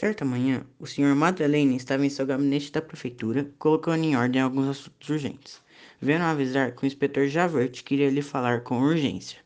Certa manhã, o Sr. Madeleine estava em seu gabinete da prefeitura, colocando em ordem alguns assuntos urgentes. vendo avisar que o inspetor Javert queria lhe falar com urgência.